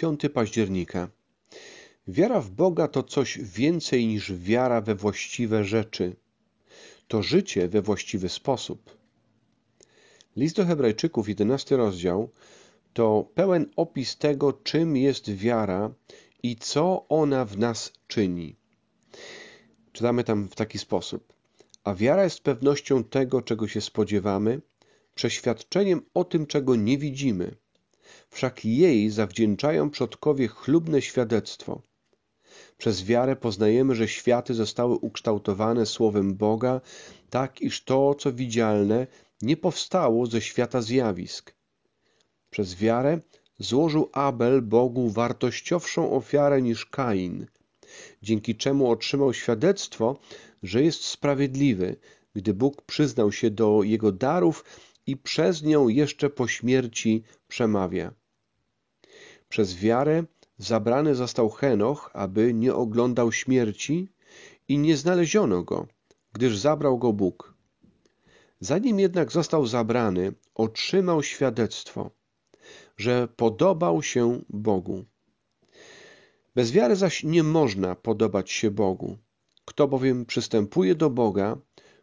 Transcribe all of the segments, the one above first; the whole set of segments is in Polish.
5 października. Wiara w Boga to coś więcej niż wiara we właściwe rzeczy. To życie we właściwy sposób. List do Hebrajczyków, 11 rozdział, to pełen opis tego, czym jest wiara i co ona w nas czyni. Czytamy tam w taki sposób. A wiara jest pewnością tego, czego się spodziewamy, przeświadczeniem o tym, czego nie widzimy. Wszak jej zawdzięczają przodkowie chlubne świadectwo. Przez wiarę poznajemy, że światy zostały ukształtowane słowem Boga, tak iż to, co widzialne, nie powstało ze świata zjawisk. Przez wiarę złożył Abel Bogu wartościowszą ofiarę niż Kain, dzięki czemu otrzymał świadectwo, że jest sprawiedliwy, gdy Bóg przyznał się do jego darów i przez nią jeszcze po śmierci przemawia. Przez wiarę zabrany został Henoch, aby nie oglądał śmierci i nie znaleziono go, gdyż zabrał go Bóg. Zanim jednak został zabrany, otrzymał świadectwo, że podobał się Bogu. Bez wiary zaś nie można podobać się Bogu. Kto bowiem przystępuje do Boga,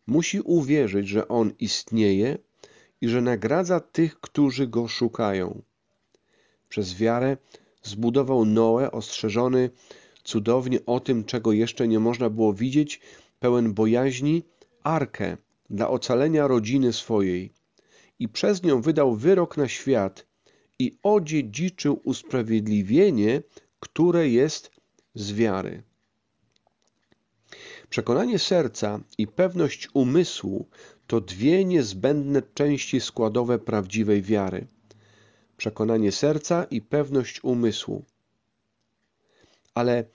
musi uwierzyć, że On istnieje i że nagradza tych, którzy Go szukają. Przez wiarę zbudował Noe, ostrzeżony cudownie o tym, czego jeszcze nie można było widzieć, pełen bojaźni, arkę dla ocalenia rodziny swojej i przez nią wydał wyrok na świat i odziedziczył usprawiedliwienie, które jest z wiary. Przekonanie serca i pewność umysłu to dwie niezbędne części składowe prawdziwej wiary. Przekonanie serca i pewność umysłu. Ale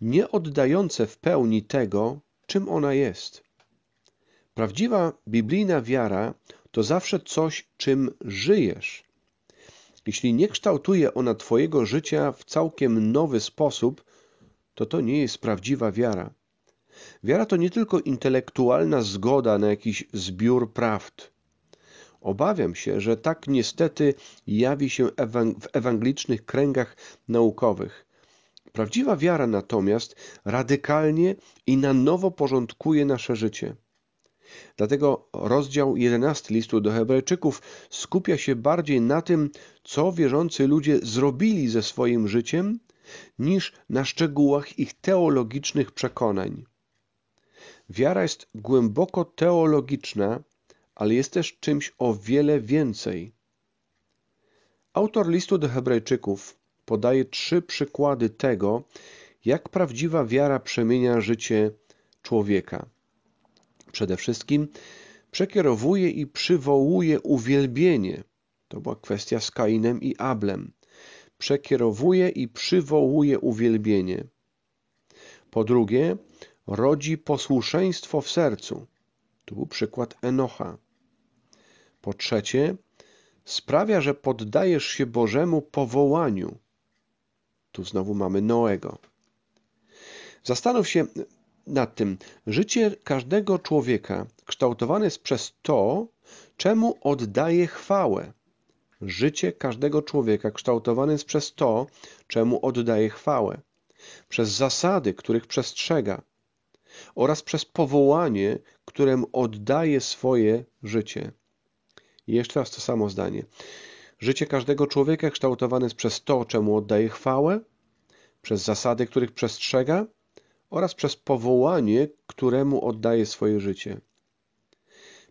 nie oddające w pełni tego, czym ona jest. Prawdziwa biblijna wiara to zawsze coś, czym żyjesz. Jeśli nie kształtuje ona Twojego życia w całkiem nowy sposób, to to nie jest prawdziwa wiara. Wiara to nie tylko intelektualna zgoda na jakiś zbiór prawd. Obawiam się, że tak niestety jawi się w ewangelicznych kręgach naukowych. Prawdziwa wiara natomiast radykalnie i na nowo porządkuje nasze życie. Dlatego rozdział 11 listu do Hebrajczyków skupia się bardziej na tym, co wierzący ludzie zrobili ze swoim życiem, niż na szczegółach ich teologicznych przekonań. Wiara jest głęboko teologiczna, ale jest też czymś o wiele więcej. Autor listu do Hebrajczyków podaje trzy przykłady tego, jak prawdziwa wiara przemienia życie człowieka. Przede wszystkim przekierowuje i przywołuje uwielbienie. To była kwestia z Kainem i Ablem. Przekierowuje i przywołuje uwielbienie. Po drugie, rodzi posłuszeństwo w sercu. Tu był przykład Enocha. Po trzecie, sprawia, że poddajesz się Bożemu powołaniu. Tu znowu mamy Noego. Zastanów się nad tym. Życie każdego człowieka kształtowane jest przez to, czemu oddaje chwałę. Życie każdego człowieka kształtowane jest przez to, czemu oddaje chwałę. Przez zasady, których przestrzega oraz przez powołanie, któremu oddaje swoje życie. I jeszcze raz to samo zdanie. Życie każdego człowieka kształtowane jest przez to, czemu oddaje chwałę, przez zasady, których przestrzega oraz przez powołanie, któremu oddaje swoje życie.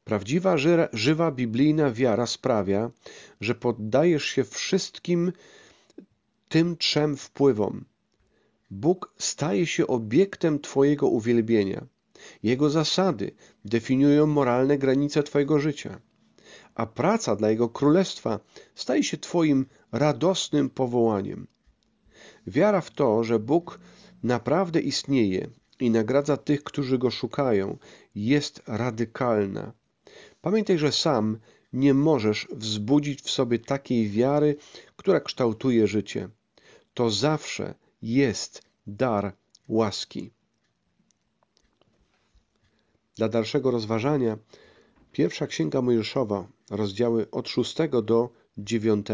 Prawdziwa, żywa biblijna wiara sprawia, że poddajesz się wszystkim tym trzem wpływom. Bóg staje się obiektem Twojego uwielbienia. Jego zasady definiują moralne granice Twojego życia, a praca dla Jego królestwa staje się Twoim radosnym powołaniem. Wiara w to, że Bóg naprawdę istnieje i nagradza tych, którzy Go szukają, jest radykalna. Pamiętaj, że sam nie możesz wzbudzić w sobie takiej wiary, która kształtuje życie. To zawsze jest dar łaski. Dla dalszego rozważania pierwsza księga Mojżeszowa, rozdziały od 6 do 9.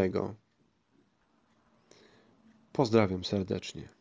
Pozdrawiam serdecznie.